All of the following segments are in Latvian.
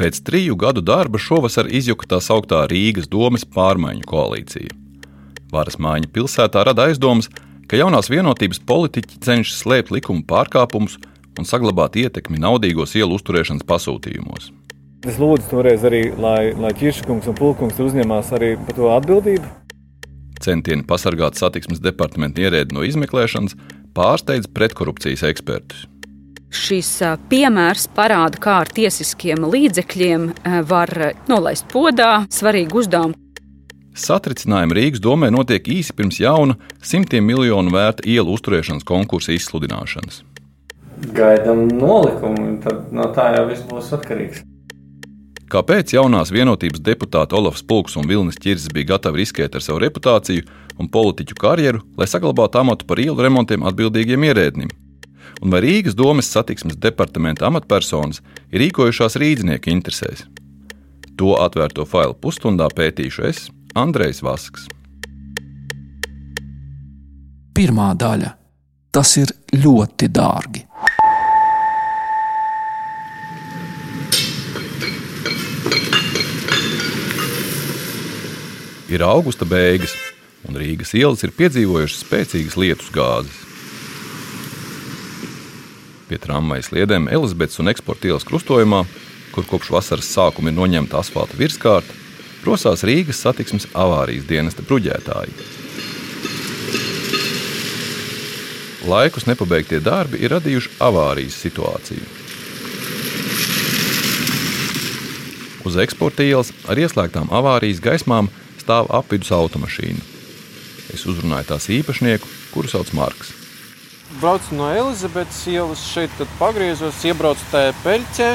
Pēc triju gadu darba šovasar izjuka tā sauktā Rīgas domas pārmaiņu koalīcija. Varas mājiņa pilsētā rada aizdomas, ka jaunās vienotības politiķi cenšas slēpt likuma pārkāpumus un saglabāt ietekmi naudīgos ielu uzturēšanas pasūtījumos. Es lūdzu toreiz arī, lai, lai Kirškungs un Pulkungs uzņemās arī par to atbildību. Centieni pasargāt satiksmes departamentu ierēdi no izmeklēšanas pārsteidz pretkorupcijas ekspertus. Šis piemērs parāda, kā ar tiesiskiem līdzekļiem var nolaist podā svarīgu uzdevumu. Satricinājumi Rīgas domē notiek īsi pirms jauna simtiem miljonu vērta ielu uzturēšanas konkursa izsludināšanas. Gaidām nolikumu, tad no tā jau viss būs atkarīgs. Kāpēc jaunās vienotības deputāti Olofs Pulks un Vilnis Čirsis bija gatavi riskēt ar savu reputāciju un politiķu karjeru, lai saglabātu amatu par ielu remontiem atbildīgiem ierēdnim? Un vai Rīgas domes satiksmes departamenta amatpersonas ir rīkojušās rīznieku interesēs. To atvērto failu pusstundā pētīšu es, Andrejs Vasks. Pirmā daļa - tas ir ļoti dārgi. Ir augusta beigas, un Rīgas ielas ir piedzīvojušas spēcīgas lietus gāzes. Pie tramvaja sliedēm Elizabetes un eksporta ielas krustojumā, kur kopš vasaras sākuma ir noņemta asfalta virskārta, rosās Rīgas satiksmes avārijas dienesta bruģētāji. Laikus nepabeigtie darbi ir radījuši avārijas situāciju. Uz eksporta ielas ar ieslēgtām avārijas gaismām stāv apvidus automašīna. Es uzrunāju tās īpašnieku, kuru sauc Marks braucu no Elizabetes ielas, šeit pagriezos, iebraucu tajā peļķē.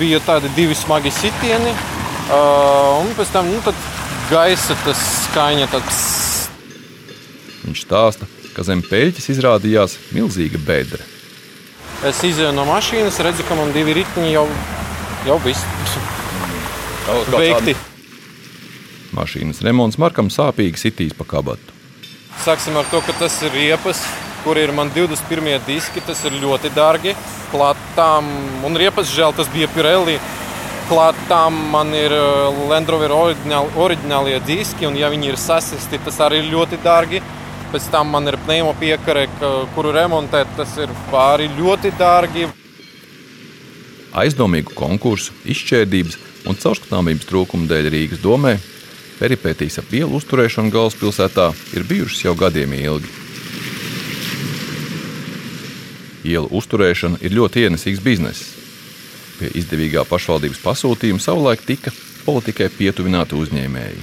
Bija tādi divi smagi sitieni. Uh, un pēc tam nu, gaisa skaņa. Tāds... Viņš stāsta, ka zem peļķes izrādījās milzīga bedra. Es izēju no mašīnas, redzu, ka man divi riteņi jau, jau viss veikti. Mašīnas remonts Markam sāpīgi sitīs pa kabatu. Sāksim ar to, ka tas ir riepas, kur ir man 21 diski. Tas ir ļoti dārgi. Klātām un riepas žēl, tas bija Pirelli. Klātām man ir uh, Land Rover oriģināli, oriģinālie diski, un ja viņi ir sasisti, tas arī ir ļoti dārgi. Pēc tam man ir pneuma piekare, kuru remontēt, tas ir pāri ļoti dārgi. Aizdomīgu konkursu, izšķērdības un caurskatāmības trūkumu dēļ Rīgas domē Peripētīs ap ielu uzturēšanu galvaspilsētā ir bijušas jau gadiem ilgi. Ielu uzturēšana ir ļoti ienesīgs bizness. Pie izdevīgā pašvaldības pasūtījuma savulaik tika politikai pietuvināti uzņēmēji.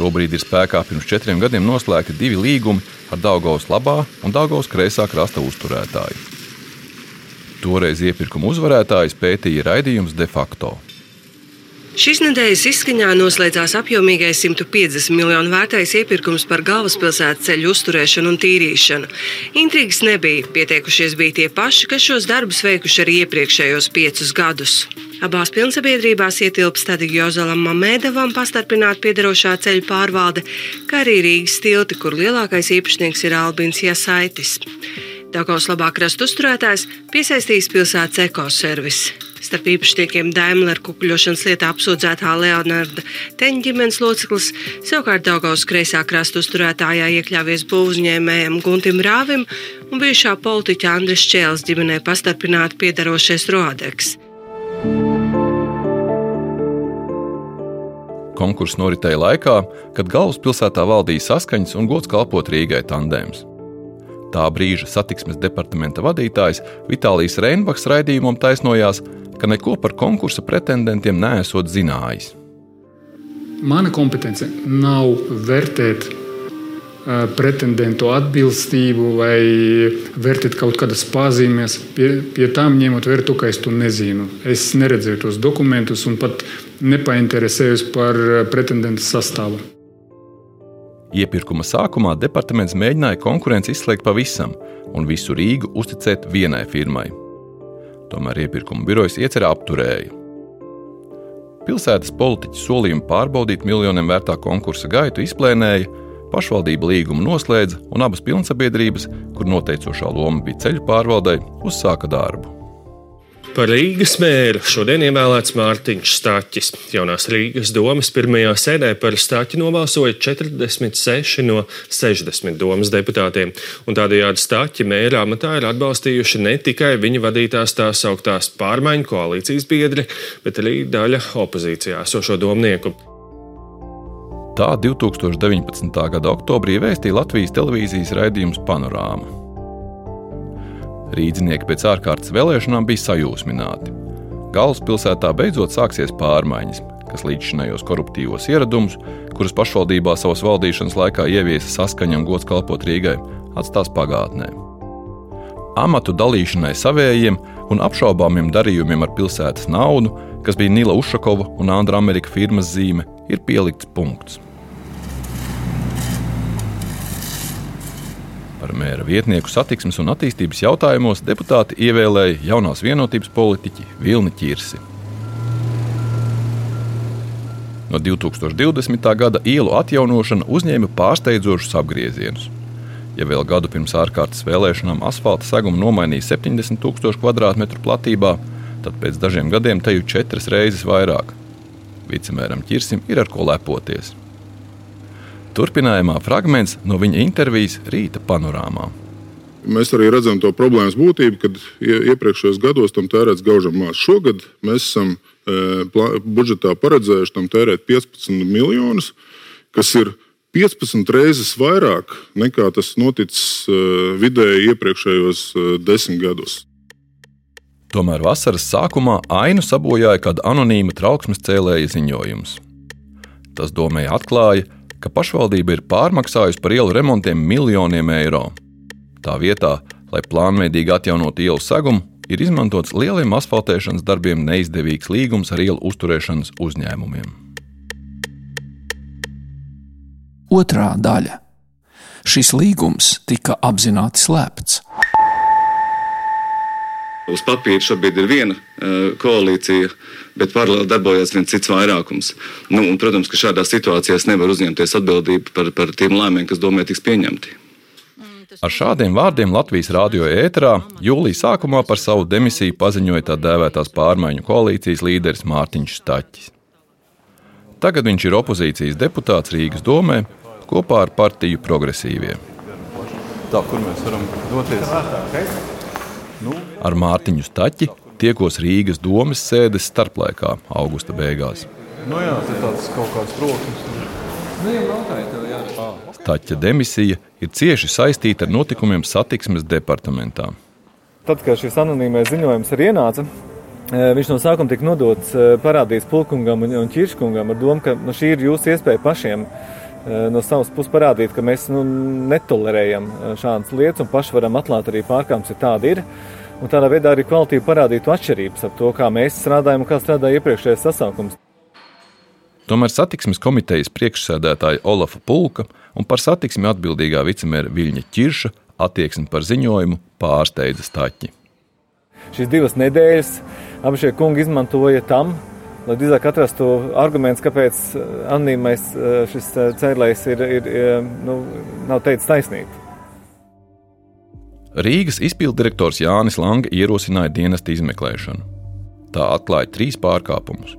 Šobrīd ir spēkā pirms četriem gadiem noslēgti divi līgumi ar Daugaus labā un Daugaus kreisā krasta uzturētāju. Toreiz iepirkuma uzvarētājs pētīja raidījums de facto. Šīs nedēļas izskaņā noslēdzās apjomīgais 150 miljonu vērtais iepirkums par galvaspilsētas ceļu uzturēšanu un tīrīšanu. Intrigas nebija, pieteikušies bija tie paši, kas šos darbus veikuši arī iepriekšējos piecus gadus. Abās pilnsabiedrībās ietilpst tad Jozalam Mamēdevam pastarpināt piedarošā ceļu pārvalde, kā arī Rīgas tilti, kur lielākais īpašnieks ir Albins Jasaitis. Daugaus labāk rastu uzturētājs piesaistīs pilsētas ekoservis. Starp īpašniekiem Daimler kukuļošanas lietā apsūdzētā Leonarda Teņa ģimenes loceklis, savukārt Daugaus kreisā krasta uzturētājā iekļāvies būvuzņēmējam Guntim Rāvim un bijušā politiķa Andris Čēles ģimenē pastarpināti piedarošais Rodeks. Konkurss noritēja laikā, kad galvaspilsētā valdīja saskaņas un gods kalpot Rīgai tandēms. Tā brīža satiksmes departamenta vadītājs Vitālijas Reinbachs raidījumam taisnojās, ka neko par konkursa pretendentiem neesot zinājis. Mana kompetence nav vērtēt pretendentu atbilstību vai vērtēt kaut kādas pazīmes. Pie, pie tām ņemot vērā to, ka es to nezinu. Es neredzēju tos dokumentus un pat nepainteresējos par pretendentu sastāvu. Iepirkuma sākumā departaments mēģināja konkurenci izslēgt pavisam un visu Rīgu uzticēt vienai firmai. Tomēr iepirkuma birojas iecerā apturēja. Pilsētas politiķi solījumu pārbaudīt miljoniem vērtā konkursa gaitu izplēnēja, pašvaldība līgumu noslēdza un abas pilnsabiedrības, kur noteicošā loma bija ceļu pārvaldei, uzsāka darbu. Par Rīgas mēru šodien ievēlēts Mārtiņš Stāķis. Jaunās Rīgas domas pirmajā sēdē par Stāķi nobalsoja 46 no 60 domas deputātiem, un tādējādi Stāķi mēra amatā ir atbalstījuši ne tikai viņa vadītās tās augtās pārmaiņu koalīcijas biedri, bet arī daļa opozīcijā esošo domnieku. Tā 2019. gada oktobrī vēstīja Latvijas televīzijas raidījums Panorāma. Rīdzinieki pēc ārkārtas vēlēšanām bija sajūsmināti. Galvaspilsētā beidzot sāksies pārmaiņas, kas līdzšinējos koruptīvos ieradumus, kurus pašvaldībā savas valdīšanas laikā ieviesa saskaņa un gods kalpot Rīgai, atstās pagātnē. Amatu dalīšanai savējiem un apšaubāmiem darījumiem ar pilsētas naudu, kas bija Nila Ušakova un Andra Amerika firmas zīme, ir pielikts punkts. Par mēra vietnieku satiksmes un attīstības jautājumos deputāti ievēlēja jaunās vienotības politiķi Vilni Čirsi. No 2020. gada ielu atjaunošana uzņēma pārsteidzošus apgriezienus. Ja vēl gadu pirms ārkārtas vēlēšanām asfalta segumu nomainīja 70 000 km platībā, tad pēc dažiem gadiem te jau četras reizes vairāk. Vicemēram Čirsim ir ar ko lepoties. Turpinājumā fragments no viņa intervijas rīta panorāmā. Mēs arī redzam to problēmas būtību, kad iepriekšējos gados tam tērēts gaužam maz. Šogad mēs esam e, budžetā paredzējuši tam tērēt 15 miljonus, kas ir 15 reizes vairāk nekā tas noticis e, vidēji iepriekšējos e, desmit gados. Tomēr vasaras sākumā ainu sabojāja kāda anonīma trauksmes cēlēja ziņojums. Tas domēji atklāja, ka pašvaldība ir pārmaksājusi par ielu remontiem miljoniem eiro. Tā vietā, lai plānveidīgi atjaunotu ielu segumu, ir izmantots lieliem asfaltēšanas darbiem neizdevīgs līgums ar ielu uzturēšanas uzņēmumiem. Otrā daļa. Šis līgums tika apzināti slēpts. Uz papīra šobrīd ir viena uh, koalīcija, bet paralēli darbojas viens cits vairākums. Nu, un, protams, ka šādā situācijā es nevaru uzņemties atbildību par, par tiem lēmumiem, kas domē tiks pieņemti. Ar šādiem vārdiem Latvijas rādio ēterā jūlijā sākumā par savu demisiju paziņoja tā dēvētās pārmaiņu koalīcijas līderis Mārtiņš Staķis. Tagad viņš ir opozīcijas deputāts Rīgas domē kopā ar partiju progresīvie. Tā, kur mēs varam doties? Nu. Ar Mārtiņu Staķi tiekos Rīgas domas sēdes starplaikā, augusta beigās. Nu jā, tas ir kaut kāds protams. Staķa demisija ir cieši saistīta ar notikumiem satiksmes departamentā. Tad, kad šis anonīmais ziņojums ir ienācis, e, viņš no sākuma tika nodots e, parādīs pulkungam un ķirškungam ar domu, ka nu, šī ir jūsu iespēja pašiem e, no savas puses parādīt, ka mēs nu, netolerējam šādas lietas un paši varam atklāt arī pārkāpumus, ja tādi ir un tādā veidā arī kvalitīvi parādītu atšķirības ap to, kā mēs strādājam un kā strādāja iepriekšējais sasaukums. Tomēr satiksmes komitejas priekšsēdētāja Olafa Pulka un par satiksmi atbildīgā vicemēra Viļņa Čirša attieksmi par ziņojumu pārsteidza Staķi. Šīs divas nedēļas abi šie kungi izmantoja tam, lai drīzāk atrastu argumentus, kāpēc anonīmais eh, šis eh, cēlējs ir, ir, ir nu, nav teicis taisnību. Rīgas izpilddirektors Jānis Lange ierosināja dienesta izmeklēšanu. Tā atklāja trīs pārkāpumus.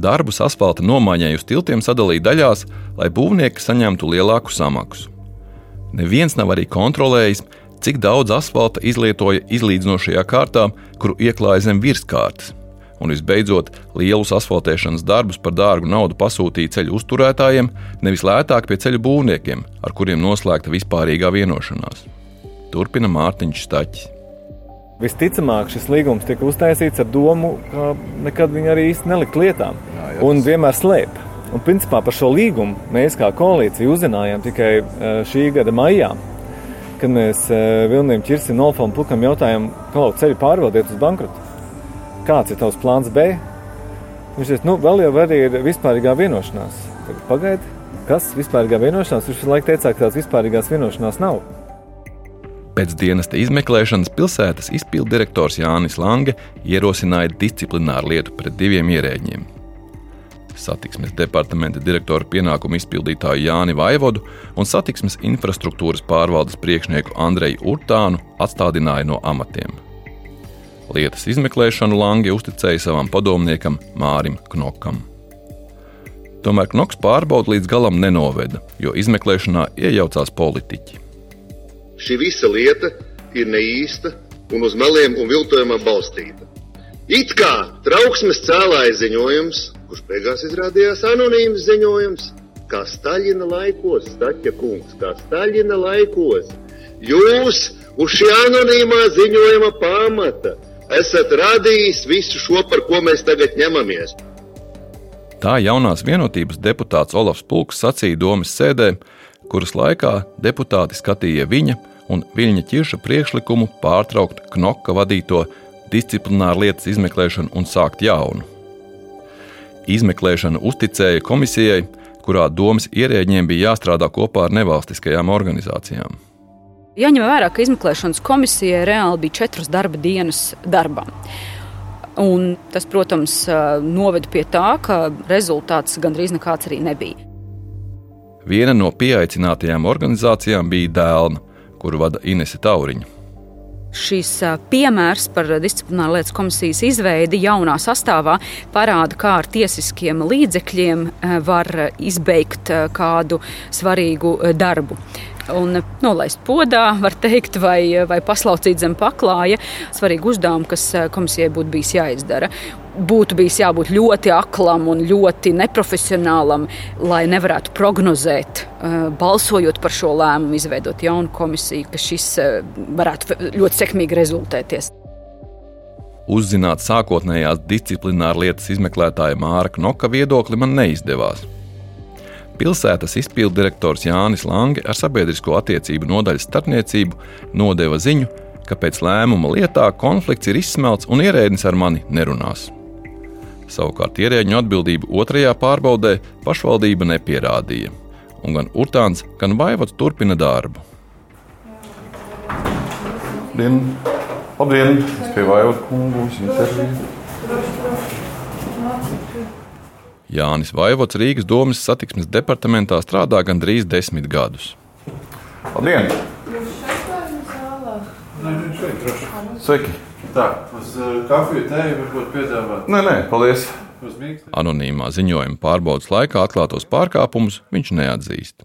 Darbus asfalta nomaiņai uz tiltiem sadalīja daļās, lai būvnieki saņemtu lielāku samaksu. Neviens nav arī kontrolējis, cik daudz asfalta izlietoja izlīdzinošajā kārtā, kuru ieklāja zem virskārtas. Un visbeidzot, lielus asfaltēšanas darbus par dārgu naudu pasūtīja ceļu uzturētājiem, nevis lētāk pie ceļu būvniekiem, ar kuriem noslēgta vispārīgā vienošanās. Turpina Mārtiņš Staķis. Visticamāk, šis līgums tika uztaisīts ar domu, ka nekad viņu arī īsti nelikt lietā jā, jā, un vienmēr slēp. Un, principā, par šo līgumu mēs kā koalīcija uzzinājām tikai e, šī gada maijā, kad mēs e, Vilniem Čirsim, Nolfam Pukam jautājām, kā ceļu pārvaldīt uz bankrotu. Kāds ir tavs plāns B? Viņš teica, nu, vēl jau arī ir vispārīgā vienošanās. Pagaidi, kas ir vispārīgā vienošanās? Viņš visu laiku teica, ka tādas vispārīgās vienošanās nav. Pēc dienesta izmeklēšanas pilsētas izpilddirektors Jānis Lange ierosināja disciplināru lietu pret diviem ierēģiem. satiksmes departamenta direktora pienākumu izpildītāju Jāni Vaivodu un satiksmes infrastruktūras pārvaldes priekšnieku Andreju Urtānu atstādināja no amatiem. Lietas izmeklēšanu Langi uzticēja savam padomniekam Mārim Knokam. Tomēr Knoks pārbaudu līdz galam nenoveda, jo izmeklēšanā iejaucās politiķi. Šī visa lieta ir neīsta un uz meliem un viltojumā balstīta. It kā trauksmes cēlāja ziņojums, kurš beigās izrādījās anonīms ziņojums, kā Staļina laikos, Staķa kungs, kā Staļina laikos. Jūs uz šī anonīmā ziņojuma pamata esat radījis visu šo, par ko mēs tagad ņemamies. Tā jaunās vienotības deputāts Olofs Pulks sacīja domas sēdē, kuras laikā deputāti skatīja viņa un Viļņa ķirša priekšlikumu pārtraukt Knoka vadīto disciplināru lietas izmeklēšanu un sākt jaunu. Izmeklēšanu uzticēja komisijai, kurā domas ierēģiem bija jāstrādā kopā ar nevalstiskajām organizācijām. Jāņem vērā, ka izmeklēšanas komisijai reāli bija četras darba dienas darbā. Un tas, protams, noveda pie tā, ka rezultāts gandrīz nekāds arī nebija. Viena no pieaicinātajām organizācijām bija Dēlna, kuru vada Inese Tauriņa. Šis piemērs par disciplināru lietas komisijas izveidi jaunā sastāvā parāda, kā ar tiesiskiem līdzekļiem var izbeigt kādu svarīgu darbu un nolaist podā, var teikt, vai, vai paslaucīt zem paklāja. Svarīgi uzdevumi, kas komisijai būtu bijis jāizdara. Būtu bijis jābūt ļoti aklam un ļoti neprofesionālam, lai nevarētu prognozēt, balsojot par šo lēmumu, izveidot jaunu komisiju, ka šis varētu ļoti sekmīgi rezultēties. Uzzināt sākotnējās disciplināra lietas izmeklētāja Māra Knoka viedokli man neizdevās. Pilsētas izpilddirektors Jānis Lange ar sabiedrisko attiecību nodaļas starpniecību nodeva ziņu, ka pēc lēmuma lietā konflikts ir izsmelts un ierēdnis ar mani nerunās. Savukārt ierēģiņu atbildību otrajā pārbaudē pašvaldība nepierādīja, un gan Urtāns, gan Vaivots turpina darbu. Labdien! Labdien! Es pie Vaivota kungu interviju. Jānis Vaivots Rīgas domas satiksmes departamentā strādā gandrīz desmit gadus. Labdien! Sveiki! Tā, uz uh, kafiju tēju varbūt piedāvāt. Nē, nē, paldies! Anonīmā ziņojuma pārbaudas laikā atklātos pārkāpumus viņš neatzīst.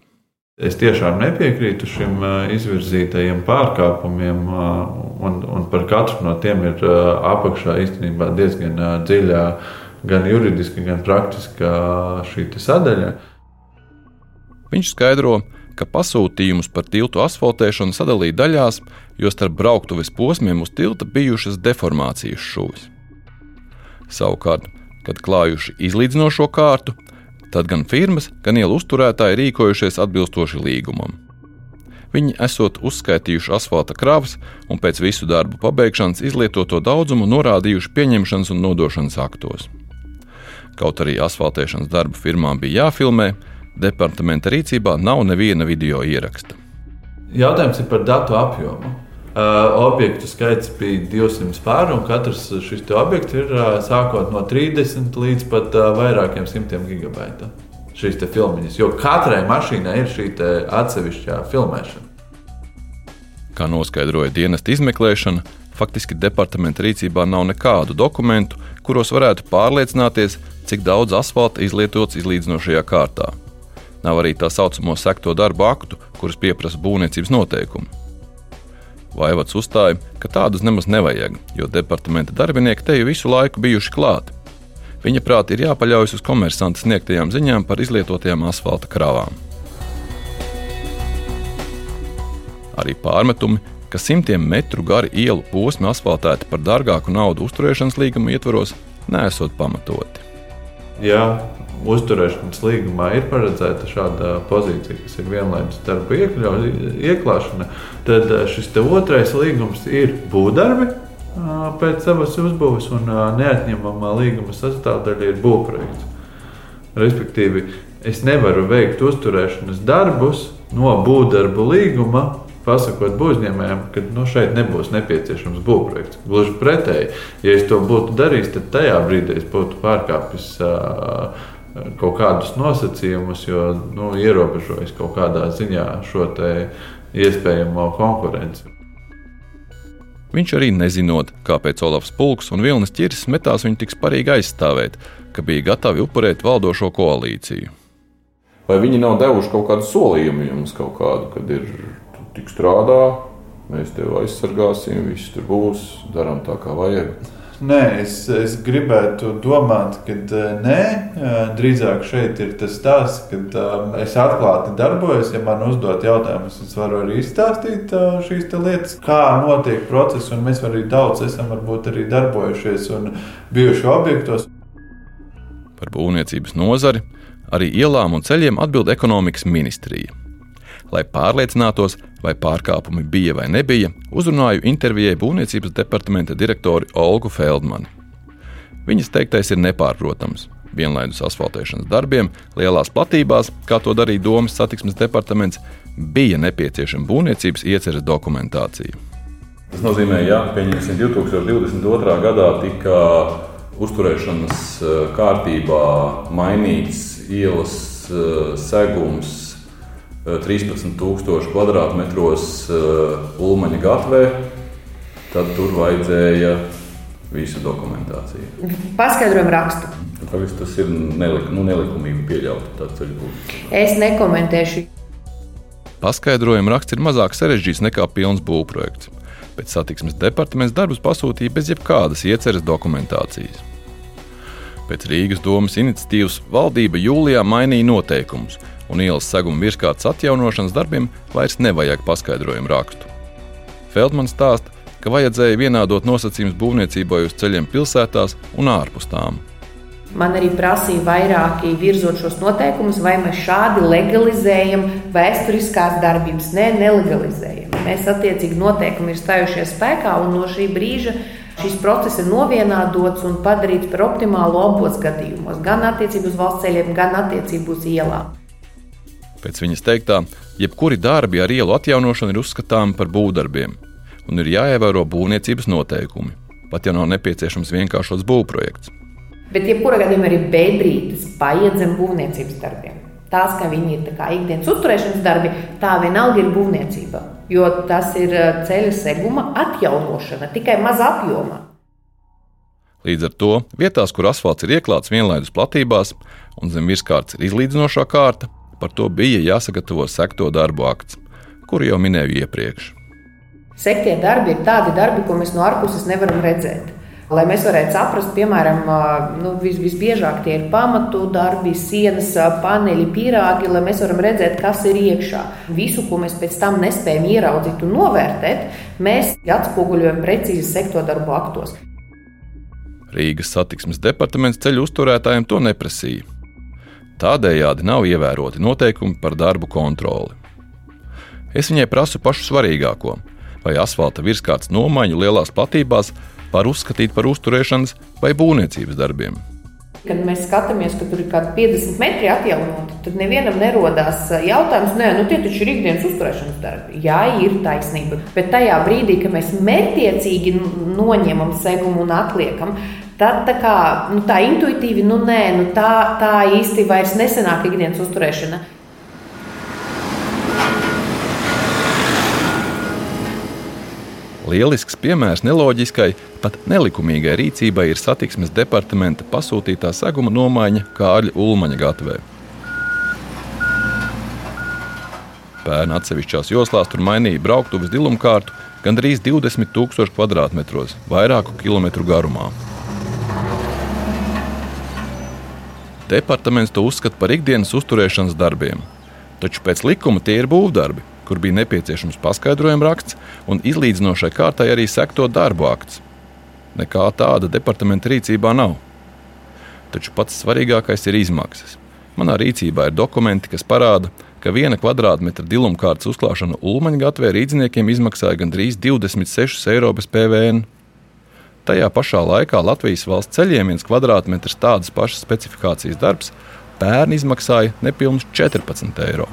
Es tiešām nepiekrītu šim uh, izvirzītajiem pārkāpumiem, uh, un, un par katru no tiem ir apakšā īstenībā diezgan dziļa gan juridiski, gan praktiski šī sadaļa. Viņš skaidro, ka pasūtījumus par tiltu asfaltēšanu sadalīja daļās, jo starp brauktuves posmiem uz tilta bijušas deformācijas šuvis. Savukārt, kad klājuši izlīdzinošo kārtu, tad gan firmas, gan ielu uzturētāji rīkojušies atbilstoši līgumam. Viņi esot uzskaitījuši asfalta kravas un pēc visu darbu pabeigšanas izlietoto daudzumu norādījuši pieņemšanas un nodošanas aktos. Kaut arī asfaltēšanas darbu firmām bija jāfilmē, departamenta rīcībā nav neviena video ieraksta. Jautājums ir par datu apjomu. Uh, objektu skaits bija 200 pāri, un katrs šis objekts ir uh, sākot no 30 līdz pat uh, vairākiem simtiem gigabaita. Šīs filmiņas, jo katrai mašīnai ir šī atsevišķā filmēšana. Kā noskaidroja dienesta izmeklēšana, faktiski departamenta rīcībā nav nekādu dokumentu, kuros varētu pārliecināties, cik daudz asfalta izlietots izlīdzinošajā kārtā. Nav arī tā saucamo sekto darbu aktu, kurus pieprasa būvniecības noteikumi. Vaivats uzstāja, ka tādus nemaz nevajag, jo departamenta darbinieki te jau visu laiku bijuši klāt. Viņa prāt ir jāpaļaujas uz komersanta sniegtajām ziņām par izlietotajām asfalta krāvām. Arī pārmetumi, ka simtiem metru gari ielu posmi asfaltēti par dārgāku naudu uzturēšanas līguma ietvaros, nesot pamatoti. Ja uzturēšanas līgumā ir paredzēta šāda pozīcija, kas ir vienlaikus darba ieklāšana, tad eh, šis otrais līgums ir būvdarbi pēc savas uzbūves, un neatņemamā līguma sastāvdaļa ir būvprojekts. Respektīvi, es nevaru veikt uzturēšanas darbus no būvdarbu līguma pasakot būvniecējiem, ka nu, šeit nebūs nepieciešams būvprojekts. Gluži pretēji, ja es to būtu darījis, tad tajā brīdī es būtu pārkāpis uh, kaut kādus nosacījumus, jo nu, ierobežojas kaut kādā ziņā šo iespējamo konkurenci. Viņš arī nezinot, kāpēc Olafs Pulks un Vilnis Čirsis metās viņu tik sparīgi aizstāvēt, ka bija gatavi upurēt valdošo koalīciju. Vai viņi nav devuši kaut kādu solījumu jums, kaut kādu, kad ir tik strādā, mēs tevi aizsargāsim, viss tur būs, darām tā, kā vajag? Nē, es, es gribētu domāt, ka eh, nē, eh, drīzāk šeit ir tas stāsts, ka um, es atklāti darbojos. Ja man uzdod jautājumus, es varu arī izstāstīt uh, šīs lietas, kā notiek process. Mēs arī daudz esam varbūt, arī darbojušies un bijuši objektos. Par būvniecības nozari, arī ielām un ceļiem atbild ekonomikas ministrija. Lai pārliecinātos, vai pārkāpumi bija vai nebija, uzrunāju intervijai Būvniecības departamenta direktori Olgu Feldmani. Viņas teiktais ir nepārprotams. Vienlaidus asfaltēšanas darbiem lielās platībās, kā to darīja Domas satiksmes departaments, bija nepieciešama būvniecības ieceres dokumentācija. Tas nozīmē, ka ja, 2022. gadā tika uzturēšanas eh, kārtībā mainīts ielas eh, segums 13,000 kvadrātmetros eh, Ulmaņa gatvē, tad tur vajadzēja visu dokumentāciju. Paskaidrojumu rakstu. Kāpēc tas ir nelik, nu, nelikumīgi pieļaut tādu ceļu būvniecību? Es nekomentēšu. Paskaidrojuma raksts ir mazāk sarežģīts nekā pilns būvprojekts. Pēc satiksmes departaments darbus pasūtīja bez jebkādas ieceres dokumentācijas. Pēc Rīgas domas iniciatīvas valdība jūlijā mainīja noteikumus, un ielas seguma virskārtas atjaunošanas darbiem vairs nevajag paskaidrojumu rakstu. Feldmans stāsta, ka vajadzēja vienādot nosacījumus būvniecībai uz ceļiem pilsētās un ārpus tām. Man arī prasīja vairāki virzot šos noteikumus, vai mēs šādi legalizējam vēsturiskās darbības. Nē, nelegalizējam. Mēs attiecīgi noteikumi ir stājušies spēkā, un no šī brīža šis process ir novienādots un padarīts par optimālu abos gadījumos, gan attiecībā uz valsts ceļiem, gan attiecībā uz ielām. Pēc viņas teiktā, jebkuri darbi ar ielu atjaunošanu ir uzskatāmi par būvdarbiem, un ir jāievēro būvniecības noteikumi, pat ja nav nepieciešams vienkāršots būvprojekts. Bet, jebkurā gadījumā, arī bedrītes paiet zem būvniecības darbiem. Tās, ka viņi ir ikdienas uzturēšanas darbi, tā vienalga ir būvniecība. Jo tas ir eh, ceļa seguma atjaunošana tikai mazā apjomā. Līdz ar to vietās, kur asfalts ir ieklāts vienlaidus platībās un zem virskārtas ir izlīdzinošā kārta, Par to bija jāsagatavo sekto darbu akts, kuru jau minēju iepriekš. Sektie darbi ir tādi darbi, ko mēs no ārpuses nevaram redzēt. Lai mēs varētu saprast, piemēram, nu, vis, visbiežāk tie ir pamatu darbi, sienas, paneļi, pīrāgi, lai mēs varam redzēt, kas ir iekšā. Visu, ko mēs pēc tam nespējam ieraudzīt un novērtēt, mēs atspoguļojam precīzi sekto darbu aktos. Rīgas satiksmes departaments ceļu uzturētājiem to neprasīja. Tādējādi nav ievēroti noteikumi par darbu kontroli. Es viņai prasu pašu svarīgāko, vai asfalta virskārtas nomaiņu lielās platībās var uzskatīt par uzturēšanas vai būvniecības darbiem. Kad mēs skatāmies, ka tur ir kaut kādi 50 metri atjaunoti, tad nevienam nerodās jautājums, nē, nu tie taču ir ikdienas uzturēšanas darbi. Jā, ir taisnība. Bet tajā brīdī, kad mēs mērķiecīgi noņemam segumu un atliekam, Tad tā, kā, nu, tā intuitīvi, nu, nē, nu, tā, tā īsti vairs nesenāk ikdienas uzturēšana. Lielisks piemērs neloģiskai, pat nelikumīgai rīcībai ir satiksmes departamenta pasūtītā seguma nomaiņa Kārļa Ulmaņa gatavē. Pērn atsevišķās joslās tur mainīja brauktuves dilumkārtu gandrīz 20 000 km2, vairāku kilometru garumā. Departaments to uzskata par ikdienas uzturēšanas darbiem. Taču pēc likuma tie ir būvdarbi, kur bija nepieciešams paskaidrojuma raksts un izlīdzinošai kārtai arī sekto darbu akts. Nekā tāda departamenta rīcībā nav. Taču pats svarīgākais ir izmaksas. Manā rīcībā ir dokumenti, kas parāda, ka viena kvadrātmetra dilumkārtas uzklāšana Ulmaņa gatvē rīzniekiem izmaksāja gandrīz 26 eiro bez PVN. Tajā pašā laikā Latvijas valsts ceļiem viens kvadrātmetrs tādas pašas specifikācijas darbs pērn izmaksāja nepilnus 14 eiro.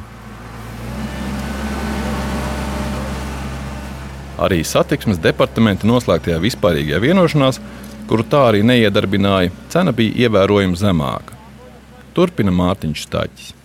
Arī satiksmes departamenta noslēgtajā vispārīgajā vienošanās, kuru tā arī neiedarbināja, cena bija ievērojami zemāka. turpina Mārtiņš Stāķis.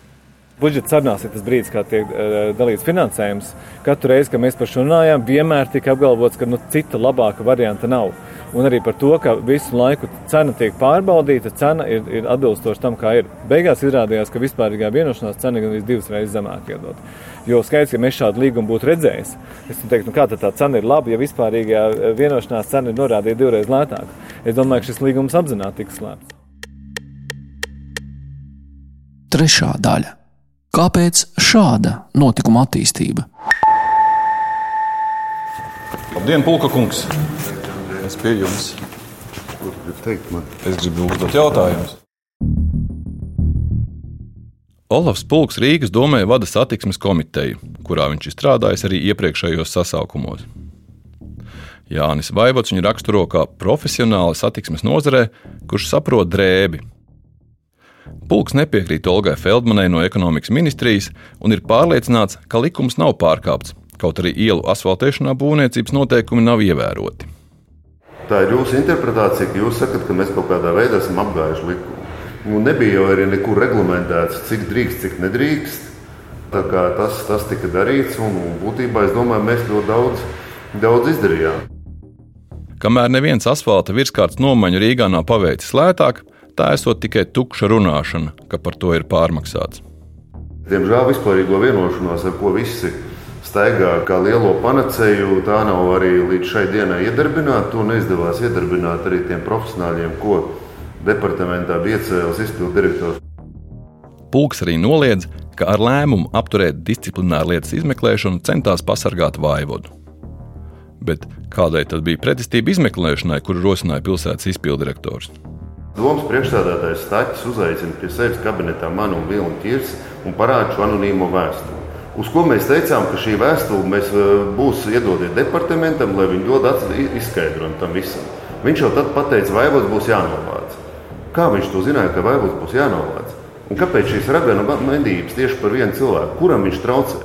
Budžeta sarunās ir tas brīdis, kad tiek uh, dalīts finansējums. Katru reizi, kad mēs par šo runājām, vienmēr tika apgalvots, ka nu, cita labāka varianta nav. Un arī par to, ka visu laiku cena tiek pārbaudīta, cena ir, ir atbilstoša tam, kā ir. Beigās izrādījās, ka vispārīgā vienošanās cena ir divas reizes zemāk iedot. Jo skaidrs, ka mēs šādu līgumu būtu redzējuši. Es teiktu, nu, kā tā cena ir laba, ja vispārīgā vienošanās cena ir norādīta divreiz lētāka. Es domāju, ka šis līgums apzināti tiks slēgts. Trešā daļa. Kāpēc šāda notikuma attīstība? Labdien, Pulka kungs! Es pie jums. Ko tu gribi teikt man? Es gribu uzdot jautājumus. Olafs Pulks Rīgas domē vada satiksmes komiteju, kurā viņš ir strādājis arī iepriekšējos sasaukumos. Jānis Vaivots viņu raksturo kā profesionāli satiksmes nozarē, kurš saprot drēbi, Pulks nepiekrīt Olgai Feldmanai no ekonomikas ministrijas un ir pārliecināts, ka likums nav pārkāpts, kaut arī ielu asfaltēšanā būvniecības noteikumi nav ievēroti. Tā ir jūsu interpretācija, ka jūs sakat, ka mēs kaut kādā veidā esam apgājuši likumu. Nu, nebija jau arī nekur reglamentēts, cik drīkst, cik nedrīkst. Tas, tas tika darīts, un būtībā es domāju, mēs ļoti daudz, daudz izdarījām. Kamēr neviens asfalta virskārtas nomaņu Rīgā nav paveicis lētāk, tā esot tikai tukša runāšana, ka par to ir pārmaksāts. Diemžēl vispārīgo vienošanos, ar ko visi staigā kā lielo panacēju, tā nav arī līdz šai dienai iedarbināta. To neizdevās iedarbināt arī tiem profesionāļiem, ko departamentā bija iecēlis izpildu direktors. Pulks arī noliedz, ka ar lēmumu apturēt disciplināru lietas izmeklēšanu centās pasargāt vaivodu. Bet kādai tad bija pretestība izmeklēšanai, kuru rosināja pilsētas izpildirektors? Domas priekšstādātājs Staķis uzaicina pie sevis kabinetā manu un Vilnu Kirsi un parāda šo anonīmo vēstuli. Uz ko mēs teicām, ka šī vēstule mēs e, būs iedodiet departamentam, lai viņi dod izskaidrojumu tam visam. Viņš jau tad pateica, vai vaivods būs jānovāc. Kā viņš to zināja, ka vaivods būs jānovāc? Un kāpēc šīs raganu medības tieši par vienu cilvēku, kuram viņš traucē?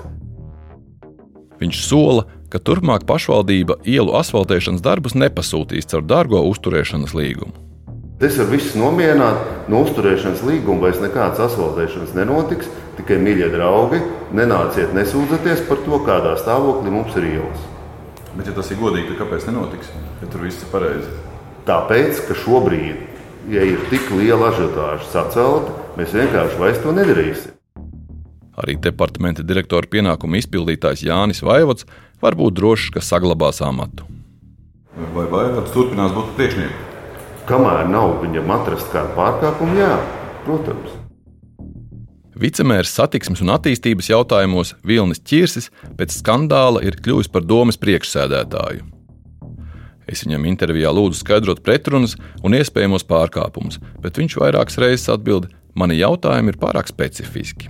Viņš sola, ka turpmāk pašvaldība ielu asfaltēšanas darbus nepasūtīs caur dārgo uzturēšanas līgumu. Es varu visus nomierināt, no uzturēšanas līguma vairs nekādas asfaltēšanas nenotiks. Tikai, mīļie draugi, nenāciet nesūdzieties par to, kādā stāvoklī mums ir ielas. Bet, ja tas ir godīgi, tad kāpēc nenotiks? Ja tur viss ir pareizi. Tāpēc, ka šobrīd, ja ir tik liela ažiotāža sacelta, mēs vienkārši vairs to nedarīsim. Arī departamenta direktora pienākumu izpildītājs Jānis Vaivots var būt drošs, ka saglabās amatu. Vai Vaivots turpinās būt priekšnieks? Kamēr nav viņam atrast kādu pārkāpumu, jā, protams. Vicemērs satiksmes un attīstības jautājumos Vilnis Čirsis pēc skandāla ir kļuvis par domas priekšsēdētāju. Es viņam intervijā lūdzu skaidrot pretrunas un iespējamos pārkāpumus, bet viņš vairākas reizes atbild, mani jautājumi ir pārāk specifiski.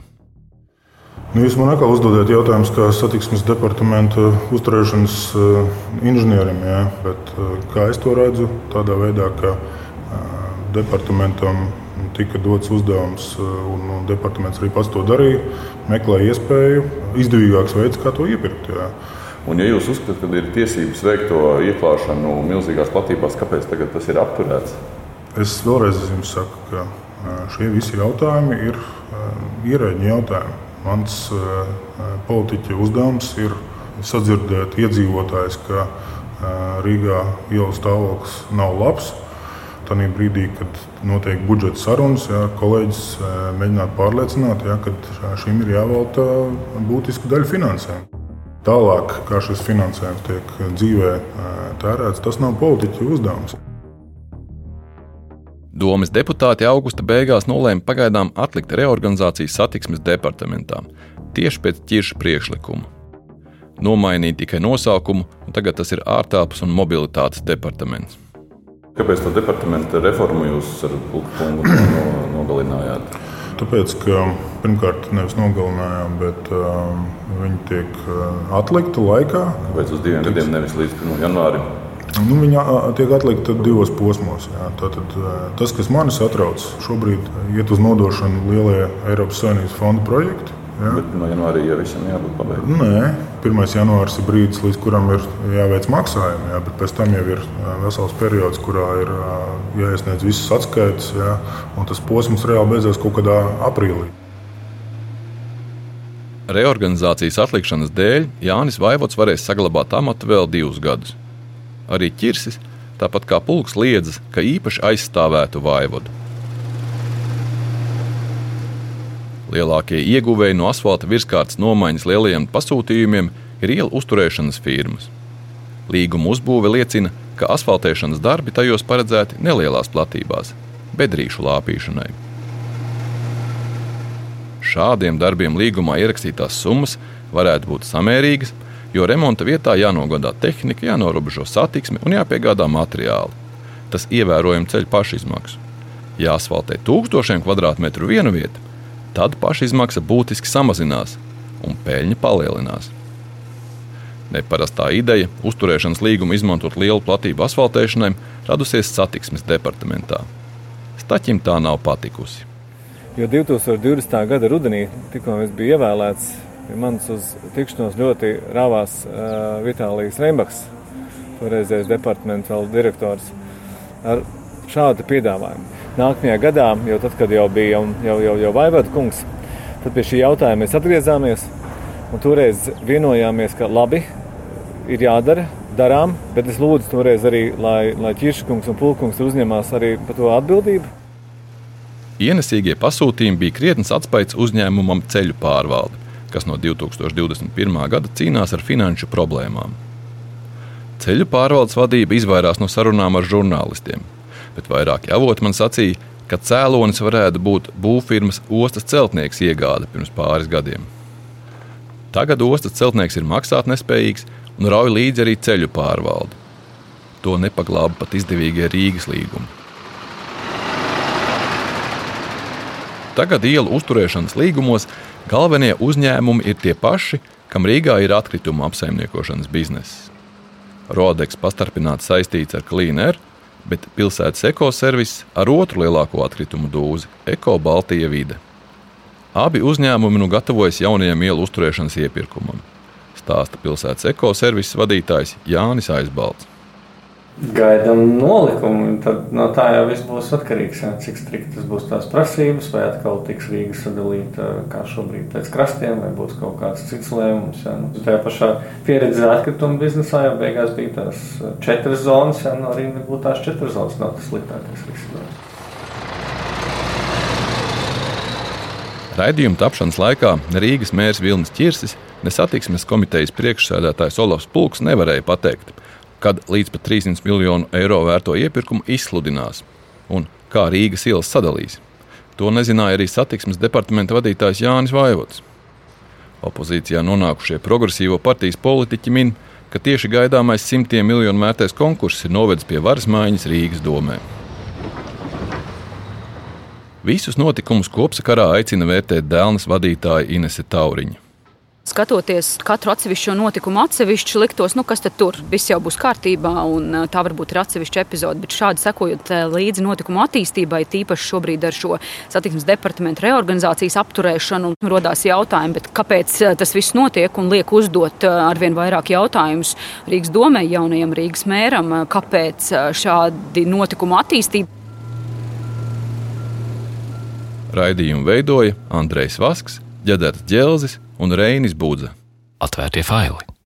Nu, jūs man atkal uzdodat jautājumus, kā satiksmes departamenta uzturēšanas uh, inženierim. Jā, bet, uh, kā es to redzu, tādā veidā, ka uh, departamentam tika dots uzdevums, un, un departaments arī pats to darīja, meklēja iespēju, izdevīgāks veids, kā to iepirkt. Jā. Un, ja jūs uzskatāt, ka ir tiesības veikt to ieklāšanu milzīgās platībās, kāpēc tas ir apturēts? Es vēlreiz jums saku, ka šie visi jautājumi ir ierēģi jautājumi. Mans eh, eh, politiķa uzdevums ir sadzirdēt iedzīvotājus, ka eh, Rīgā ielas stāvoklis nav labs. Tanī brīdī, kad notiek budžeta sarunas, jā, kolēģis mēģināt pārliecināt, jā, ka šim ir jāvelta būtiska daļa finansējuma. Tālāk, kā šis finansējums tiek dzīvē tērēts, tas nav politiķa uzdevums. Domas deputāti augusta beigās nolēma pagaidām atlikt reorganizāciju satiksmes departamentā tieši pēc ķirša priekšlikuma. Nomainīt tikai nosaukumu, un tagad tas ir ārtelpas un mobilitātes departaments. Kāpēc to departamenta reformu jūs ar Pulkspungu no, nogalinājāt? Tāpēc, ka pirmkārt nevis nogalinājām, bet uh, viņi tiek uh, atlikti laikā. Kāpēc uz diviem gadiem, nevis līdz 1. janvārim? Nu, viņa tiek atlikta divos posmos. Jā. Tātad, tas, kas manī satrauc, šobrīd iet uz nodošanu lielie Eiropas Savienības fonda projekti. Ja? Bet no janvāra visam jābūt pabeigtam. Nē, 1. janvārs ir brīdis, līdz kuram ir jāveic maksājumi. Jā, bet pēc tam jau ir vesels periods, kurā ir jāiesniedz visas atskaites. Jā, un tas posms reāli beidzās kaut kādā aprīlī. Reorganizācijas atlikšanas dēļ Jānis Vaivots varēs saglabāt amatu vēl divus gadus. Arī ķirsis, tāpat kā pulks, liedzas, ka īpaši aizstāvētu Vaivodu. Lielākie ieguvēji no asfalta virskārtas nomaiņas lielajiem pasūtījumiem ir ielu uzturēšanas firmas. Līguma uzbūve liecina, ka asfaltēšanas darbi tajos paredzēti nelielās platībās, bedrīšu lāpīšanai. Šādiem darbiem līgumā ierakstītās summas varētu būt samērīgas, jo remonta vietā jānogādā tehnika, jānorobežo satiksme un jāpiegādā materiāli. Tas ievērojami ceļ pašizmaksu. Ja asfaltē tūkstošiem kvadrātmetru vienu vietu, tad pašizmaksa būtiski samazinās un peļņa palielinās. Neparastā ideja uzturēšanas līgumu izmantot lielu platību asfaltēšanai radusies satiksmes departamentā. Staķim tā nav patikusi. Jo 2020. gada rudenī, tikko es biju ievēlēts, pie manis uz tikšanos ļoti rāvās uh, Vitālijas Reimbaks, toreizējais departamenta direktors, ar šādu piedāvājumu nākamajā gadā, jau tad, kad jau bija jau, jau, jau, jau Vaivada kungs, tad pie šī jautājuma mēs atgriezāmies un toreiz vienojāmies, ka labi ir jādara, darām, bet es lūdzu toreiz arī, lai, lai Čirškungs un Pulkungs uzņemās arī par to atbildību. Ienesīgie pasūtījumi bija krietnes atspējs uzņēmumam ceļu pārvalde, kas no 2021. gada cīnās ar finanšu problēmām. Ceļu pārvaldes vadība izvairās no sarunām ar žurnālistiem, bet vairāki avoti man sacīja, ka cēlonis varētu būt būvfirmas ostas celtnieks iegāde pirms pāris gadiem. Tagad ostas celtnieks ir maksātnespējīgs un rauj līdzi arī ceļu pārvalde. To nepaglāba pat izdevīgie Rīgas līgumi. Tagad ielu uzturēšanas līgumos galvenie uzņēmumi ir tie paši, kam Rīgā ir atkrituma apsaimniekošanas bizness. Rodeks pastarpināts saistīts ar Clean Air, bet pilsētas ekoservis ar otru lielāko atkritumu dūzi - Eko Baltija vide. Abi uzņēmumi nu gatavojas jaunajam ielu uzturēšanas iepirkumam, stāsta pilsētas ekoservis vadītājs Jānis Aizbalts gaidām nolikumu. Tad no tā jau viss būs atkarīgs. Jā, cik striktas būs tās prasības, vai atkal tiks Rīga sadalīta kā šobrīd pēc krastiem, vai būs kaut kāds cits lēmums. Jā. Nu, tajā pašā pieredzē atkrituma biznesā jau beigās bija tās četras zonas, no nu, arī nebūtu tās četras zonas, nav tas sliktākais risinājums. Raidījuma tapšanas laikā Rīgas mērs Vilnis Čirsis, nesatiksmes komitejas priekšsēdētājs Olavs Pulks nevarēja pateikt, kad līdz pat 300 miljonu eiro vērto iepirkumu izsludinās un kā Rīgas ielas sadalīs. To nezināja arī satiksmes departamenta vadītājs Jānis Vaivots. Opozīcijā nonākušie progresīvo partijas politiķi min, ka tieši gaidāmais simtiem miljonu vērtais konkurss ir novedis pie varas maiņas Rīgas domē. Visus notikumus kopsakarā aicina vērtēt Dēlnes vadītāja Inese Tauriņa. Skatoties katru atsevišķo notikumu atsevišķi, liktos, nu, kas tad tur viss jau būs kārtībā, un tā varbūt ir atsevišķa epizode. Bet šādi sekojot līdzi notikumu attīstībai, tīpaši šobrīd ar šo satiksmes departamentu reorganizācijas apturēšanu, rodās jautājumi, kāpēc tas viss notiek un liek uzdot arvien vairāk jautājumus Rīgas domē, jaunajam Rīgas mēram, kāpēc šādi notikumu attīstība. Raidījumu veidoja Andrejs Vasks, Džedars Dželzis un Reinis Budze. Atvērtie faili!